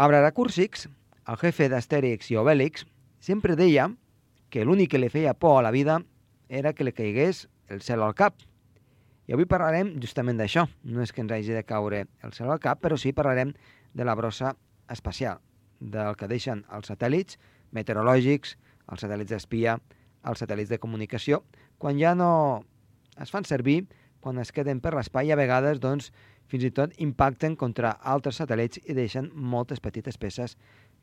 Abrara Cursix, el jefe d'Astèrix i Obèlix, sempre deia que l'únic que li feia por a la vida era que li caigués el cel al cap. I avui parlarem justament d'això. No és que ens hagi de caure el cel al cap, però sí parlarem de la brossa espacial, del que deixen els satèl·lits meteorològics, els satèl·lits d'espia, els satèl·lits de comunicació, quan ja no es fan servir, quan es queden per l'espai, a vegades doncs, fins i tot impacten contra altres satèl·lits i deixen moltes petites peces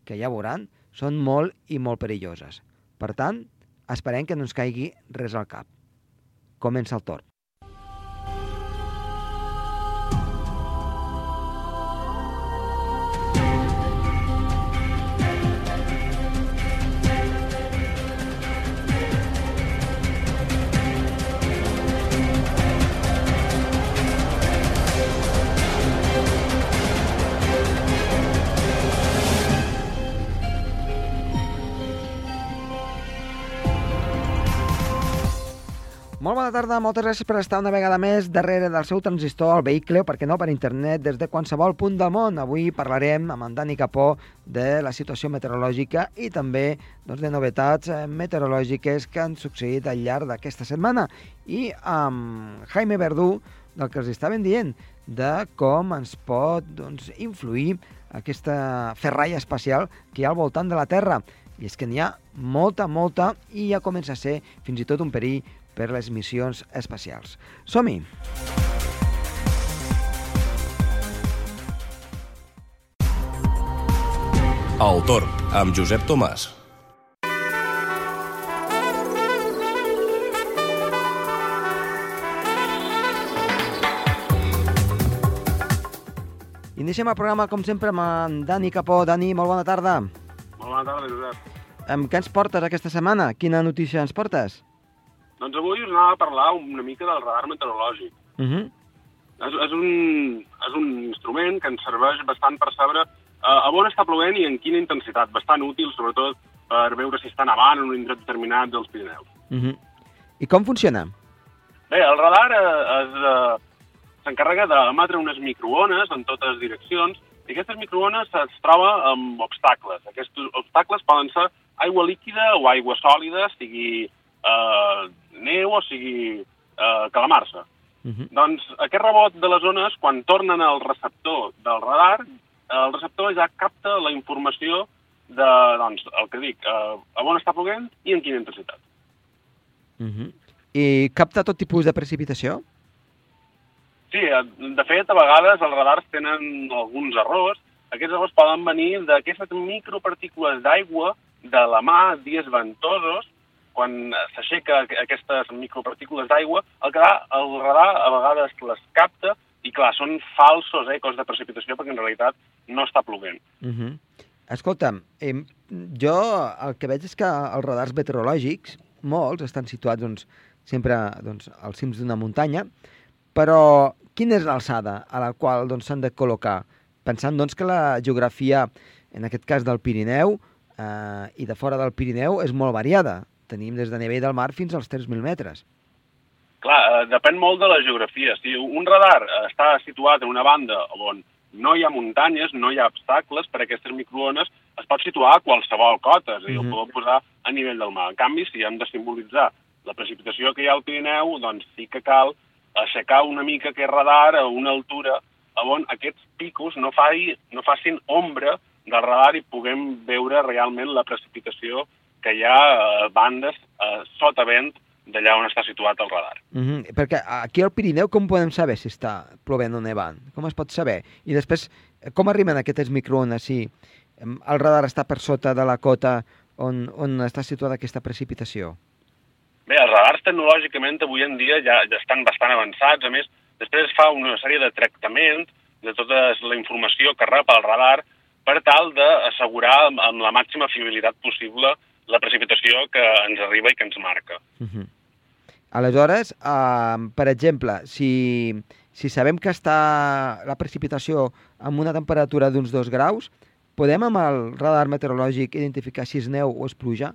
que ja veuran, són molt i molt perilloses. Per tant, esperem que no ens caigui res al cap. Comença el torn. Molt bona tarda, moltes gràcies per estar una vegada més darrere del seu transistor, al vehicle, o per què no, per internet, des de qualsevol punt del món. Avui parlarem amb en Dani Capó de la situació meteorològica i també doncs, de novetats eh, meteorològiques que han succeït al llarg d'aquesta setmana. I amb Jaime Verdú, del que els estaven dient, de com ens pot doncs, influir aquesta ferralla espacial que hi ha al voltant de la Terra. I és que n'hi ha molta, molta, i ja comença a ser fins i tot un perill per les missions espacials. Som-hi! El torn, amb Josep Tomàs. Iniciem el programa, com sempre, amb en Dani Capó. Dani, molt bona tarda. Molt bona tarda, Josep. Amb què ens portes aquesta setmana? Quina notícia ens portes? Doncs avui us anava a parlar una mica del radar meteorològic. Uh -huh. És, és, un, és un instrument que ens serveix bastant per saber uh, a on està plovent i en quina intensitat. Bastant útil, sobretot, per veure si està nevant en un indret determinat dels Pirineus. Uh -huh. I com funciona? Bé, el radar eh, eh, s'encarrega d'emetre unes microones en totes direccions i aquestes microones es troba amb obstacles. Aquests obstacles poden ser aigua líquida o aigua sòlida, sigui eh, neu o sigui eh, calamarsa. Uh -huh. Doncs aquest rebot de les ones, quan tornen al receptor del radar, el receptor ja capta la informació de, doncs, el que dic, eh, a on està ploguent i en quina intensitat. Uh -huh. I capta tot tipus de precipitació? Sí, eh, de fet, a vegades els radars tenen alguns errors. Aquests errors poden venir d'aquestes micropartícules d'aigua de la mà, dies ventosos, quan s'aixeca aquestes micropartícules d'aigua, el, radar, el radar a vegades les capta i, clar, són falsos ecos de precipitació perquè en realitat no està ploguent. Uh -huh. Escolta'm, eh, jo el que veig és que els radars meteorològics, molts, estan situats doncs, sempre doncs, als cims d'una muntanya, però quina és l'alçada a la qual doncs, s'han doncs, de col·locar? Pensant doncs, que la geografia, en aquest cas del Pirineu, eh, i de fora del Pirineu, és molt variada tenim des de nivell del mar fins als 3.000 metres. Clar, eh, depèn molt de la geografia. Si un radar eh, està situat en una banda on no hi ha muntanyes, no hi ha obstacles per a aquestes microones, es pot situar a qualsevol cota, és a dir, mm -hmm. ho podem posar a nivell del mar. En canvi, si hem de simbolitzar la precipitació que hi ha al Pirineu, doncs sí que cal aixecar una mica aquest radar a una altura on aquests picos no, fai, no facin ombra del radar i puguem veure realment la precipitació que hi ha eh, bandes eh, sota vent d'allà on està situat el radar. Mm -hmm. Perquè aquí al Pirineu com podem saber si està plovent o nevant? Com es pot saber? I després, com arriben aquestes microones si el radar està per sota de la cota on, on està situada aquesta precipitació? Bé, els radars tecnològicament avui en dia ja, ja estan bastant avançats. A més, després es fa una sèrie de tractament de tota la informació que rep el radar tal d'assegurar amb la màxima fiabilitat possible la precipitació que ens arriba i que ens marca. Uh -huh. Aleshores, uh, per exemple, si, si sabem que està la precipitació amb una temperatura d'uns 2 graus, podem amb el radar meteorològic identificar si és neu o és pluja?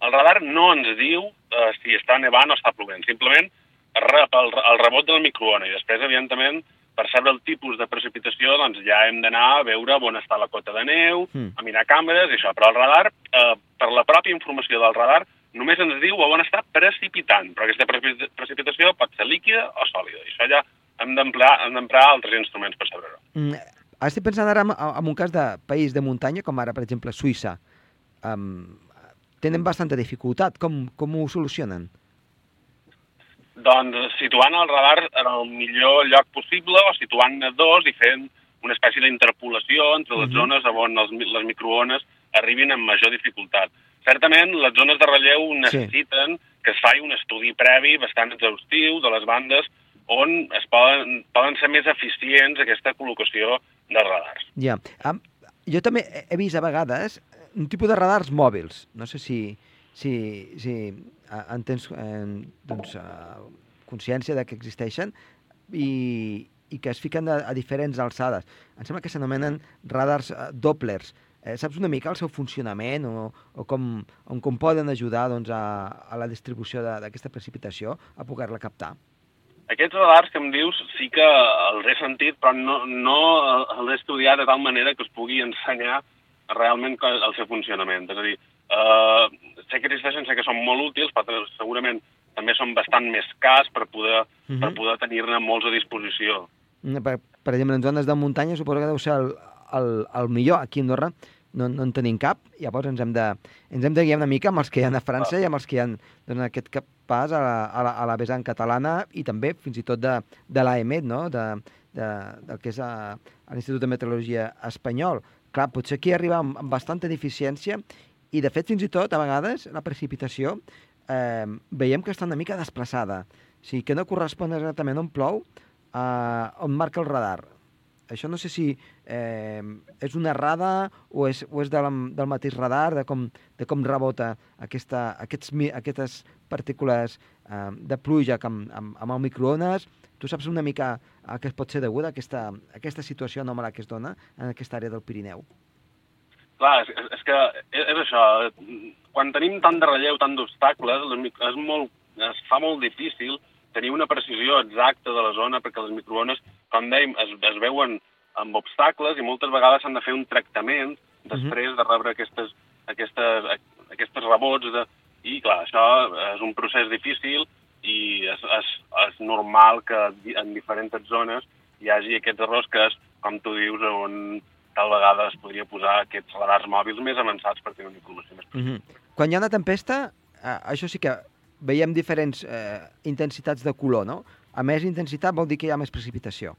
El radar no ens diu uh, si està nevant o està plovent. Simplement rep el, el rebot del microona i després, evidentment, per saber el tipus de precipitació, doncs ja hem d'anar a veure on està la cota de neu, Mm. a mirar càmeres i això. Però el radar, eh, per la pròpia informació del radar, només ens diu on està precipitant, però aquesta preci- precipitació pot ser líquida o sòlida. I això ja hem d'emprar altres instruments per saber-ho. Mm, estic pensant ara en, en un cas de país de muntanya, com ara, per exemple, Suïssa. Um, tenen bastanta dificultat. Com, com ho solucionen? Doncs situant el radar en el millor lloc possible o situant-ne dos i fent una espècie d'interpolació entre les Mhm. zones on els, les microones arribin amb major dificultat. Certament, les zones de relleu necessiten que es faci un estudi previ bastant exhaustiu de les bandes on es poden, poden ser més eficients aquesta col·locació de radars. Ja. Um, jo també he- vist a vegades un tipus de radars mòbils. No sé si, si, si en tens eh, doncs, eh, consciència de que existeixen i, i que es fiquen a, a diferents alçades. Em sembla que s'anomenen radars eh, Dopplers. Eh, saps una mica el seu funcionament o, o com, on, com poden ajudar doncs, a, a la distribució d'aquesta precipitació a poder-la captar? Aquests radars que em dius sí que els he sentit, però no, no els he estudiat de tal manera que us pugui ensenyar realment el seu funcionament. És a dir, eh, sé que existeixen, sé que són molt útils, però segurament també són bastant més cars per poder, Mhm. per poder tenir-ne molts a disposició. Mm, Per, per exemple, en zones de muntanya suposo que deu ser el, el, el millor. Aquí a Andorra no, no en tenim cap, llavors ens hem, de, ens hem de guiar una mica amb els que hi ha a França i amb els que hi ha doncs, en aquest cap pas a la, a la, a la vessant catalana i també fins i tot de, de l'AEMET, no? de, de, del que és a l'Institut de Meteorologia espanyol. Clar, potser aquí arriba amb, amb bastanta deficiència i, de fet, fins i tot, a vegades, la precipitació eh, veiem que està una mica desplaçada. O sigui, que no correspon exactament on plou, eh, on marca el radar. Això no sé si eh, és una errada o és, o és del, del mateix radar, de com, de com rebota aquesta, aquests, aquestes partícules eh, de pluja que amb, amb, amb el microones. Tu saps una mica a què pot ser deguda aquesta, aquesta situació anòmala que es dona en aquesta àrea del Pirineu? Clar, és, és que és, és això. Quan tenim tant de relleu, tant d'obstacles, és molt, es fa molt difícil tenir una precisió exacta de la zona perquè les microones, com dèiem, es, es veuen amb obstacles i moltes vegades s'han de fer un tractament després de rebre aquestes, aquestes, aquestes rebots. De... I, clar, això és un procés difícil i és, és, és normal que en diferents zones hi hagi aquests errors que és, com tu dius, on tal vegada es podria posar aquests radars mòbils més avançats per tenir una informació més Mm -hmm. Quan hi ha una tempesta, eh, això sí que veiem diferents eh, intensitats de color, no? A més intensitat vol dir que hi ha més precipitació.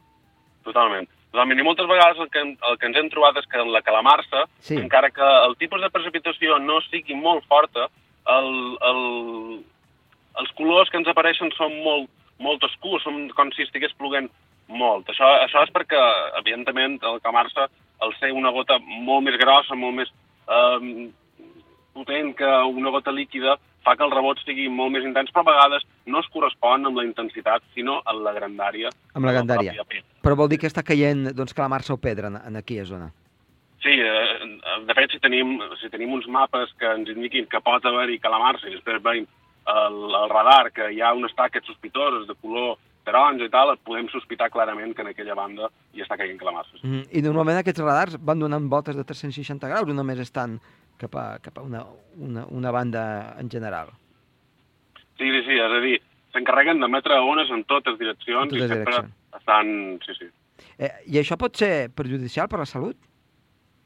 Totalment. Totalment. I moltes vegades el que, el que ens hem trobat és que en la calamarsa, Sí. encara que el tipus de precipitació no sigui molt forta, el, el, els colors que ens apareixen són molt, molt oscurs, són com si estigués ploguent molt. Això, això és perquè, evidentment, el camarsa, al ser una gota molt més grossa, molt més eh, potent que una gota líquida, fa que el rebot sigui molt més intens, però a vegades no es correspon amb la intensitat, sinó amb la grandària. Amb la grandària. Però vol dir que està caient doncs, calamarsa o pedra en, en aquella zona. Sí, eh, de fet, si tenim, si tenim uns mapes que ens indiquin que pot haver-hi calamars i després veiem el, el radar que hi ha unes taques sospitoses de color taronja i tal, podem sospitar clarament que en aquella banda hi està caient calamarses. Mm. I normalment aquests radars van donant voltes de 360 graus o només estan cap a, cap a una, una, una banda en general? Sí, sí, sí, és a dir, s'encarreguen d'emetre ones en totes direccions En totes i sempre direccions. estan... Sí, sí. Eh, I això pot ser perjudicial per la salut?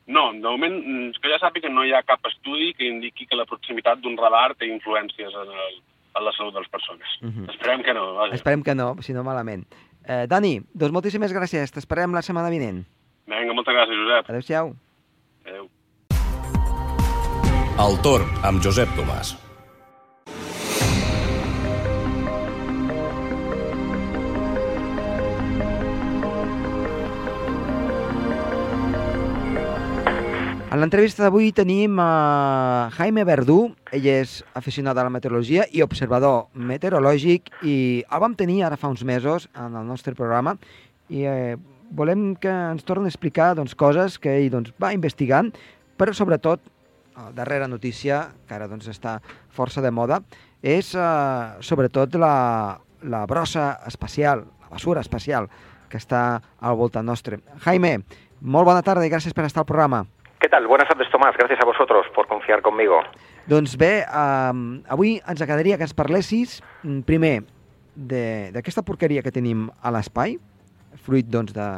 No, de moment, mm, que jo sàpiga, no hi ha cap estudi que indiqui que la proximitat d'un radar té influències en, el, en la salut de les persones. Mhm. Esperem que no, vaja. Esperem que no, si no malament. Eh, Dani, doncs moltíssimes gràcies. T'esperem la setmana vinent. Vinga, moltes gràcies, Josep. Adéu-siau. Adéu. El torn amb Josep Tomàs. En l'entrevista d'avui tenim a Jaime Verdú, ell és aficionat a la meteorologia i observador meteorològic i el vam tenir ara fa uns mesos en el nostre programa i eh, volem que ens torni a explicar doncs, coses que ell doncs, va investigant, però sobretot, la darrera notícia, que ara doncs, està força de moda, és eh, sobretot la, la brossa espacial, la basura espacial, que està al voltant nostre. Jaime, molt bona tarda i gràcies per estar al programa. ¿Qué tal? Buenas tardes, Tomás. Gracias a vosotros por confiar conmigo. Doncs bé, um, avui ens agradaria que ens parlessis, mm, primer, d'aquesta porqueria que tenim a l'espai, fruit doncs, de,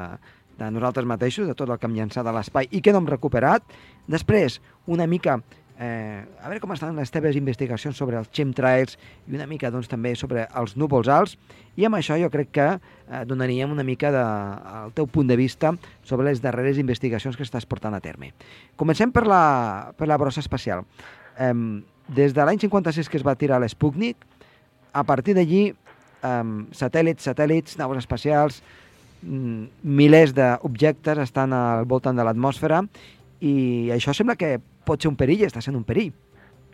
de nosaltres mateixos, de tot el que hem llançat a l'espai i que no hem recuperat. Després, una mica eh, a veure com estan les teves investigacions sobre els chemtrails i una mica doncs, també sobre els núvols alts i amb això jo crec que eh, donaríem una mica de, el teu punt de vista sobre les darreres investigacions que estàs portant a terme. Comencem per la, per la brossa espacial. Eh, des de l'any 56 que es va tirar l'Sputnik, a partir d'allí eh, satèl·lits, satèl·lits, naus espacials, mm, milers d'objectes estan al voltant de l'atmosfera i això sembla que pot ser un perill, està sent un perill.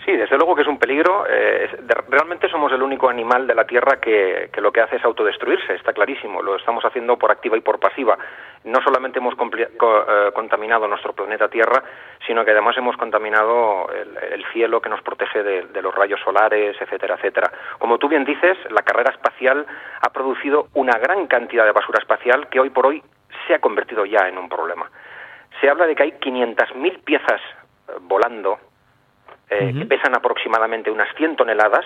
Sí, desde luego que es un peligro. Eh, realmente somos el único animal de la Tierra que, que, lo que hace es autodestruirse, está clarísimo. Lo estamos haciendo por activa y por pasiva. No solamente hemos eh, contaminado nuestro planeta Tierra, sino que además hemos contaminado el, el cielo que nos protege de, de, los rayos solares, etcétera, etcétera. Como tú bien dices, la carrera espacial ha producido una gran cantidad de basura espacial que hoy por hoy se ha convertido ya en un problema. Se habla de que hay 500.000 piezas volando, eh, uh -huh. que pesan aproximadamente unas 100 toneladas,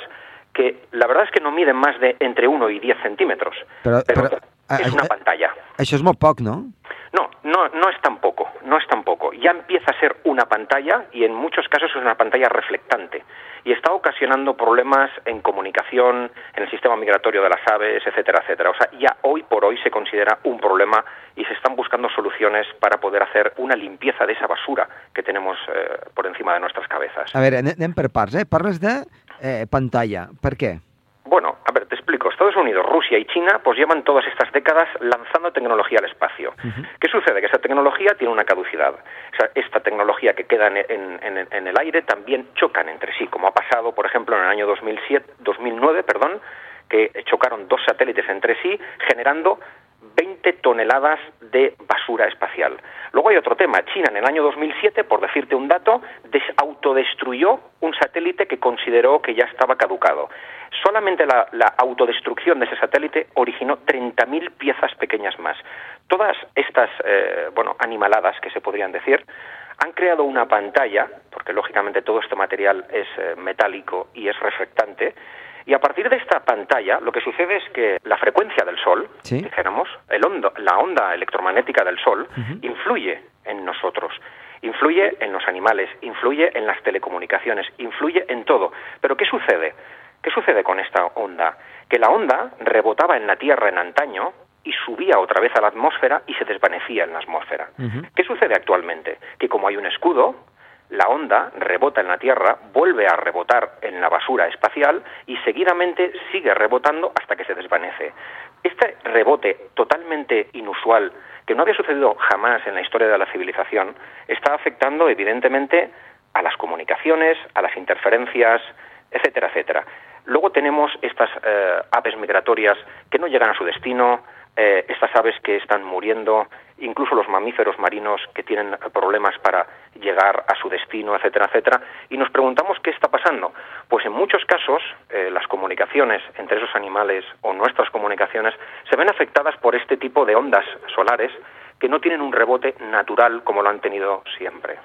que la verdad es que no miden más de entre 1 y 10 centímetros. Pero, pero, pero es una pantalla. Això és molt poc, no? No, no, no es tan poco, no es tan poco. Ya empieza a ser una pantalla y en muchos casos es una pantalla reflectante y está ocasionando problemas en comunicación, en el sistema migratorio de las aves, etcétera, etcétera. O sea, ya hoy por hoy se considera un problema y se están buscando soluciones para poder hacer una limpieza de esa basura que tenemos eh, por encima de nuestras cabezas. A veure, anem per parts, eh? Parles de eh, pantalla. Per què? Bueno, a ver, te explico. Estados Unidos, Rusia y China pues llevan todas estas décadas lanzando tecnología al espacio. Uh -huh. ¿Qué sucede? Que esa tecnología tiene una caducidad. O sea, esta tecnología que queda en, en, en, en, el aire también chocan entre sí, como ha pasado, por ejemplo, en el año 2007, 2009, perdón, que chocaron dos satélites entre sí, generando 20 toneladas de basura espacial. Luego hay otro tema. China en el año 2007, por decirte un dato, autodestruyó un satélite que consideró que ya estaba caducado. Solamente la, la autodestrucción de ese satélite originó 30.000 piezas pequeñas más. Todas estas, eh, bueno, animaladas que se podrían decir, han creado una pantalla, porque lógicamente todo este material es eh, metálico y es reflectante, y a partir de esta pantalla, lo que sucede es que la frecuencia del Sol, ¿Sí? dijéramos, el hondo, la onda electromagnética del Sol, uh -huh. influye en nosotros. Influye en los animales, influye en las telecomunicaciones, influye en todo. Pero ¿qué sucede? ¿Qué sucede con esta onda? Que la onda rebotaba en la Tierra en antaño y subía otra vez a la atmósfera y se desvanecía en la atmósfera. Uh -huh. ¿Qué sucede actualmente? Que como hay un escudo, la onda rebota en la Tierra, vuelve a rebotar en la basura espacial y seguidamente sigue rebotando hasta que se desvanece. Este rebote totalmente inusual, que no había sucedido jamás en la historia de la civilización, está afectando evidentemente a las comunicaciones, a las interferencias, etcétera, etcétera. Luego tenemos estas eh, aves migratorias que no llegan a su destino, eh, estas aves que están muriendo, incluso los mamíferos marinos que tienen problemas para llegar a su destino, etcétera, etcétera, y nos preguntamos qué está pasando. Pues en muchos casos eh, las comunicaciones entre esos animales o nuestras comunicaciones se ven afectadas por este tipo de ondas solares que no tienen un rebote natural como lo han tenido siempre.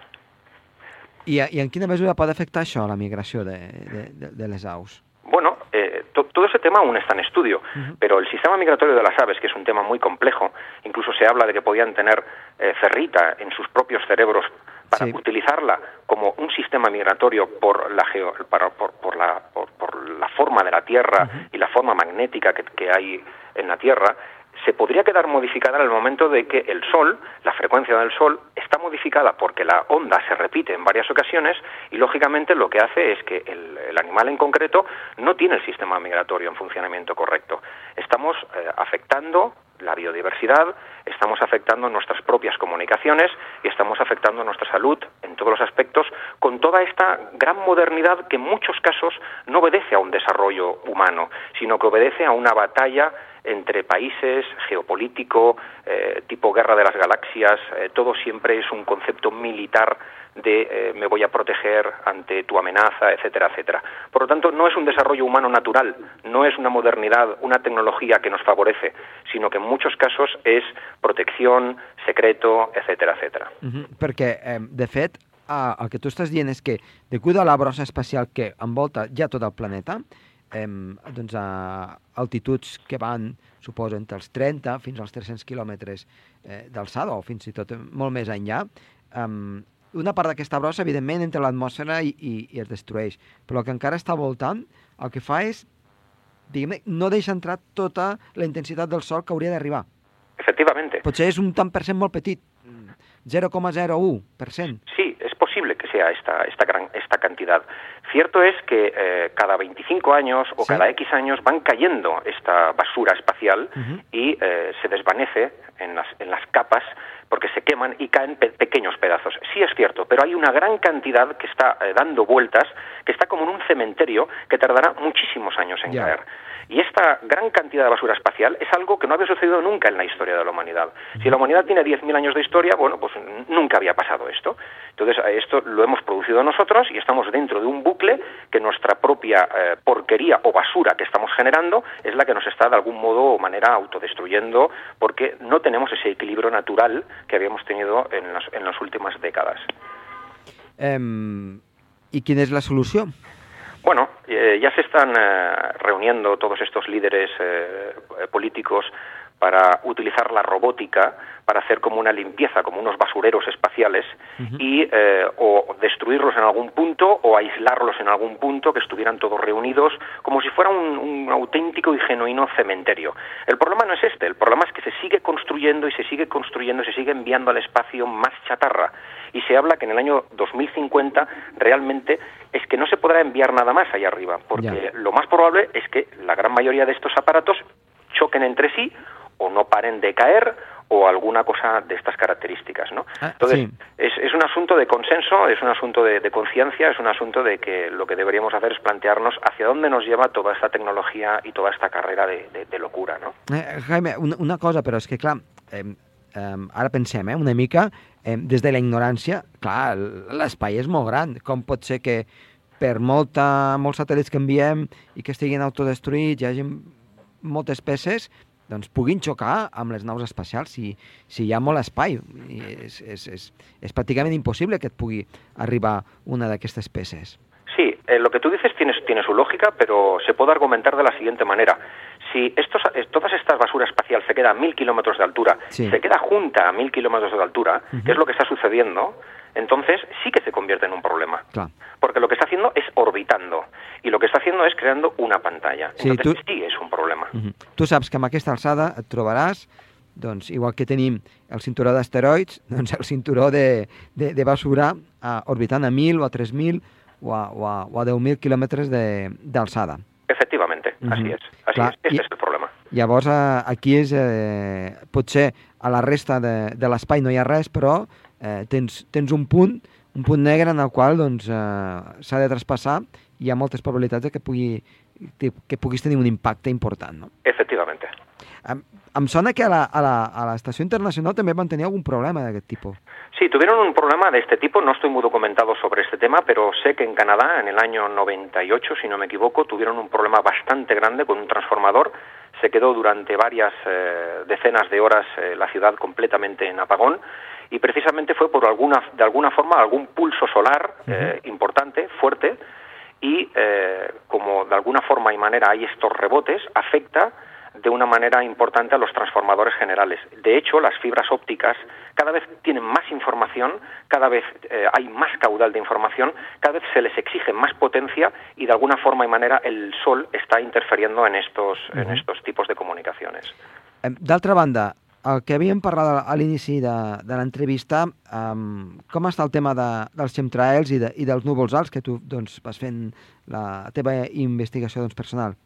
I, i en quina mesura pot afectar això la migració de, de, de, de les aus? Bueno, eh, to, todo ese tema aún está en estudio, uh -huh. pero el sistema migratorio de las aves, que es un tema muy complejo, incluso se habla de que podían tener eh, ferrita en sus propios cerebros para sí. utilizarla como un sistema migratorio por la, geo, para, por, por, la, por, por, la forma de la Tierra uh -huh. y la forma magnética que, que hay en la Tierra, se podría quedar modificada en el momento de que el Sol, la frecuencia del Sol, modificada porque la onda se repite en varias ocasiones y lógicamente lo que hace es que el, animal en concreto no tiene el sistema migratorio en funcionamiento correcto. Estamos eh, afectando la biodiversidad, estamos afectando nuestras propias comunicaciones y estamos afectando nuestra salud en todos los aspectos con toda esta gran modernidad que en muchos casos no obedece a un desarrollo humano, sino que obedece a una batalla entre países, geopolítico, eh, tipo guerra de las galaxias, eh, todo siempre es un concepto militar de eh, me voy a proteger ante tu amenaza, etcétera, etcétera. Por lo tanto, no es un desarrollo humano natural, no es una modernidad, una tecnología que nos favorece, sino que en muchos casos és protecció, secreto, etcétera, etcétera. -huh. Perquè, eh, de fet, eh, que tu estàs dient és que, degut a la brossa espacial que envolta ja tot el planeta, eh, doncs a altituds que van, suposo, entre els 30 fins als 300 quilòmetres eh, d'alçada, o fins i tot molt més enllà, eh, una part d'aquesta brossa, evidentment, entra a l'atmosfera i, i, i es destrueix. Però el que encara està voltant, el que fa és, diguem no deixa entrar tota la intensitat del sol que hauria d'arribar. Efectivamente. Potser és un tant per cent molt petit, 0,01%. Sí, es posible que sea esta, esta, gran, esta cantidad. Cierto es que eh, cada 25 años o Sí. cada X años van cayendo esta basura espacial y eh, se desvanece en las, en las capas porque se queman y caen pe- pequeños pedazos. Sí es cierto, pero hay una gran cantidad que está eh, dando vueltas, que está como en un cementerio que tardará muchísimos años en caer. Y esta gran cantidad de basura espacial es algo que no había sucedido nunca en la historia de la humanidad. Si la humanidad tiene 10.000 años de historia, bueno, pues nunca había pasado esto. Entonces, a esto lo hemos producido nosotros y estamos dentro de un bucle que nuestra propia eh, porquería o basura que estamos generando es la que nos está de algún modo o manera autodestruyendo porque no tenemos ese equilibrio natural que habíamos tenido en las, en las últimas décadas. Eh, I quina és la solució? Bueno, eh, ya se están eh, reuniendo todos estos líderes eh, políticos para utilizar la robótica para hacer como una limpieza, como unos basureros espaciales y eh, o destruirlos en algún punto o aislarlos en algún punto que estuvieran todos reunidos como si fuera un, un auténtico y genuino cementerio. El problema no es este, el problema es que se sigue construyendo y se sigue construyendo y se sigue enviando al espacio más chatarra y se habla que en el año 2050 realmente es que no se podrá enviar nada más allá arriba, porque Ya. lo más probable es que la gran mayoría de estos aparatos choquen entre sí o no paren de caer o alguna cosa de estas características, ¿no? Ah, Entonces, sí. es, es un asunto de consenso, es un asunto de, de conciencia, es un asunto de que lo que deberíamos hacer es plantearnos hacia dónde nos lleva toda esta tecnología y toda esta carrera de, de- de locura, ¿no? Eh, Jaime, una, una cosa, però és que, clar, eh, eh, ara pensem, eh, una mica, eh, des de la ignorància, clar, l'espai és molt gran. Com pot ser que per molta, molts satèl·lits que enviem i que estiguin autodestruïts, hi hagi moltes peces, doncs puguin xocar amb les naus espacials si, si hi ha molt espai. I és, és, és, és pràcticament impossible que et pugui arribar una d'aquestes peces. Eh, lo que tú dices tiene, tiene su lógica, pero se puede argumentar de la siguiente manera. Si estos, eh, todas estas basura espacial se queda a mil kilómetros de altura, Sí. se queda junta a mil kilómetros de altura, Ujú. que es lo que está sucediendo, entonces sí que se convierte en un problema. Clar. Porque lo que está haciendo es orbitando y lo que está haciendo es creando una pantalla. Sí, Entonces tú- sí es un problema. Mhm. Tu saps que amb aquesta alçada et trobaràs, doncs, igual que tenim el cinturó d'asteroids, doncs el cinturó de, de, de basura uh, orbitant a 1.000 o a 3.000 o a, o a, o a 10.000 quilòmetres de- d'alçada. Efectivamente, así Ujú. es. Así Clar, es. Este i- es el problema. Llavors, uh, aquí és, eh, potser a la resta de, de l'espai no hi ha res, però eh, tens, tens un punt, un punt negre en el qual doncs, eh, s'ha de traspassar i hi ha moltes probabilitats de que, pugui, que, que puguis tenir un impacte important. No? Efectivamente. Em, em sona que a la- a la- a l'estació internacional també van algun problema d'aquest tipus. Sí, tuvieron un problema de este tipo, no estoy muy documentado sobre este tema, pero sé que en Canadá, en el año 98, si no me equivoco, tuvieron un problema bastante grande con un transformador. Se quedó durante varias eh, decenas de horas eh, la ciudad completamente en apagón y precisamente fue por alguna, de alguna forma algún pulso solar eh, importante, fuerte, y eh, como de alguna forma y manera hay estos rebotes, afecta de una manera importante a los transformadores generales. De hecho, las fibras ópticas cada vez tienen más información, cada vez eh, hay más caudal de información, cada vez se les exige más potencia y de alguna forma y manera el sol está interfiriendo en estos, en Ujú. estos tipos de comunicaciones. D'altra banda, el que havíem parlat a l'inici de, de l'entrevista, um, com està el tema de, dels chemtrails i, de, i dels núvols alts, que tu doncs, vas fent la teva investigació doncs, personal?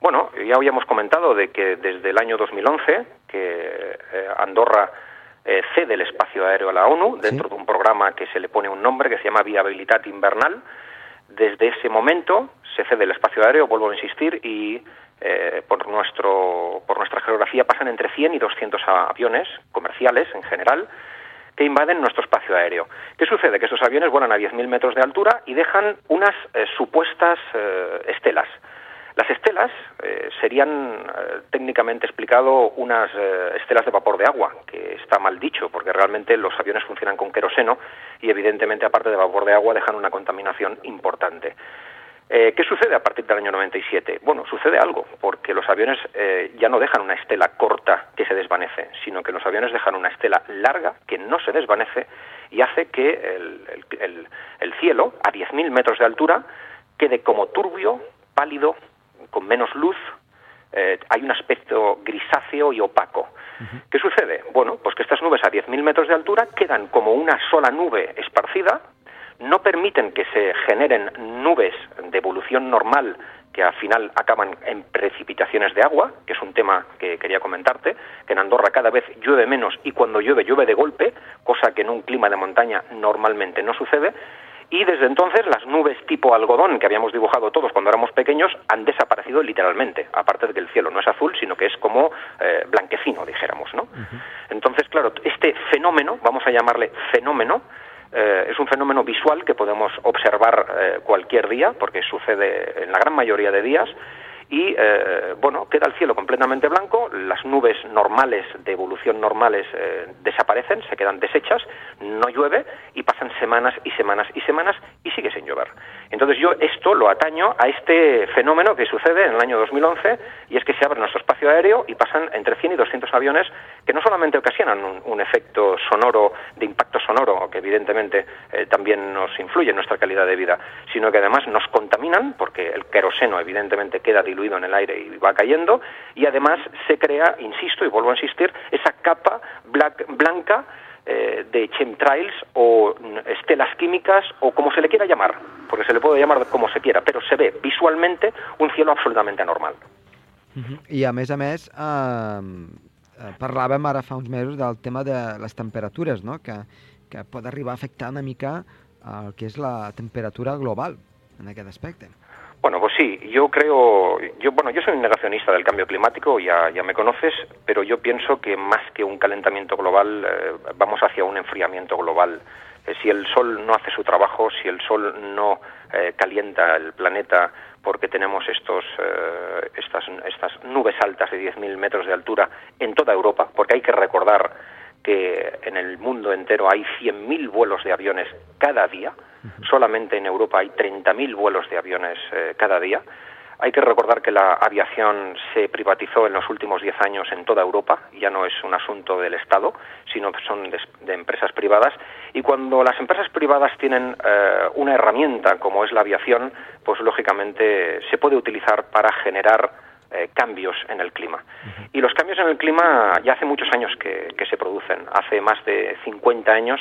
Bueno, ya habíamos comentado de que desde el año 2011 que eh, Andorra eh, cede el espacio aéreo a la ONU dentro Sí. de un programa que se le pone un nombre que se llama Viabilidad Invernal. Desde ese momento se cede el espacio aéreo, vuelvo a insistir, y eh, por, nuestro, por nuestra geografía pasan entre 100 y 200 aviones comerciales en general que invaden nuestro espacio aéreo. ¿Qué sucede? Que estos aviones vuelan a 10.000 metros de altura y dejan unas eh, supuestas estelas. Las estelas eh, serían, técnicamente explicado, unas estelas de vapor de agua, que está mal dicho, porque realmente los aviones funcionan con queroseno y evidentemente, aparte de vapor de agua, dejan una contaminación importante. Eh, ¿Qué sucede a partir del año 97? Bueno, sucede algo, porque los aviones eh, ya no dejan una estela corta que se desvanece, sino que los aviones dejan una estela larga que no se desvanece y hace que el, cielo, a 10.000 metros de altura, quede como turbio, pálido, con menos luz, eh, hay un aspecto grisáceo y opaco. ¿Qué sucede? Bueno, pues que estas nubes a 10.000 metros de altura quedan como una sola nube esparcida, no permiten que se generen nubes de evolución normal que al final acaban en precipitaciones de agua, que es un tema que quería comentarte, que en Andorra cada vez llueve menos y cuando llueve llueve de golpe, cosa que en un clima de montaña normalmente no sucede, y desde entonces las nubes tipo algodón que habíamos dibujado todos cuando éramos pequeños han desaparecido literalmente, aparte de que el cielo no es azul, sino que es como eh, blanquecino, dijéramos, ¿no? Entonces, claro, este fenómeno, vamos a llamarle fenómeno, eh, es un fenómeno visual que podemos observar eh, cualquier día, porque sucede en la gran mayoría de días, y eh, bueno, queda el cielo completamente blanco, las nubes normales, de evolución normales, desaparecen, se quedan deshechas, no llueve y pasan semanas y semanas y semanas y sigue sin llover. Entonces yo esto lo ataño a este fenómeno que sucede en el año 2011 y es que se abre nuestro espacio aéreo y pasan entre 100 y 200 aviones que no solamente ocasionan un, efecto sonoro, de impacto sonoro, que evidentemente eh, también nos influye en nuestra calidad de vida, sino que además nos contaminan porque el queroseno evidentemente queda diluido en el aire y va cayendo y además se crea, insisto y vuelvo a insistir, esa capa blanca eh, de chemtrails o estelas químicas o como se le quiera llamar, porque se le puede llamar como se quiera, pero se ve visualmente un cielo absolutamente anormal. Uh -huh. I a més a més, eh, parlàvem ara fa uns mesos del tema de les temperatures, no? que, que pot arribar a afectar una mica el que és la temperatura global en aquest aspecte. Bueno, pues sí, yo creo, yo bueno, yo soy un negacionista del cambio climático, ya, ya me conoces, pero yo pienso que más que un calentamiento global, eh, vamos hacia un enfriamiento global. Eh, si el sol no hace su trabajo, si el sol no eh, calienta el planeta porque tenemos estos, estas, estas nubes altas de 10.000 metros de altura en toda Europa, porque hay que recordar que en el mundo entero hay 100.000 vuelos de aviones cada día, solamente en Europa hay 30.000 vuelos de aviones eh, cada día. Hay que recordar que la aviación se privatizó en los últimos 10 años en toda Europa, ya no es un asunto del Estado, sino que son de, empresas privadas. Y cuando las empresas privadas tienen eh, una herramienta como es la aviación, pues lógicamente se puede utilizar para generar eh, cambios en el clima. Y los cambios en el clima ya hace muchos años que, se producen. Hace más de 50 años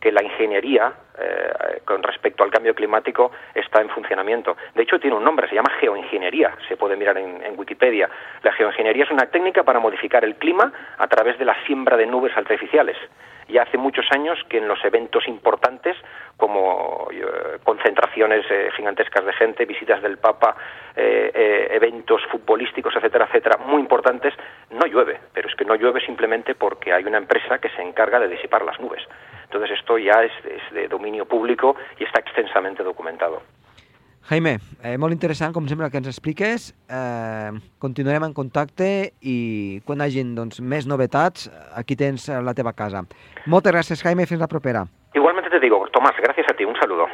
que la ingeniería eh, con respecto al cambio climático está en funcionamiento. De hecho, tiene un nombre, se llama geoingeniería, se puede mirar en, en, Wikipedia. La geoingeniería es una técnica para modificar el clima a través de la siembra de nubes artificiales ya hace muchos años que en los eventos importantes, como eh, concentraciones eh, gigantescas de gente, visitas del Papa, eh, eventos futbolísticos, etcétera, etcétera, muy importantes, no llueve, pero es que no llueve simplemente porque hay una empresa que se encarga de disipar las nubes. Entonces esto ya es de dominio público y está extensamente documentado. Jaime, eh, molt interessant, com sempre, que ens expliques. Eh, continuarem en contacte i quan hagin doncs, més novetats, aquí tens la teva casa. Moltes gràcies, Jaime, fins la propera. Igualmente te digo, Tomás, gracias a ti, un saludo.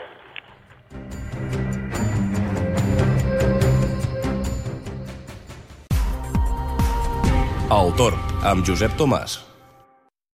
El Torn, amb Josep Tomàs.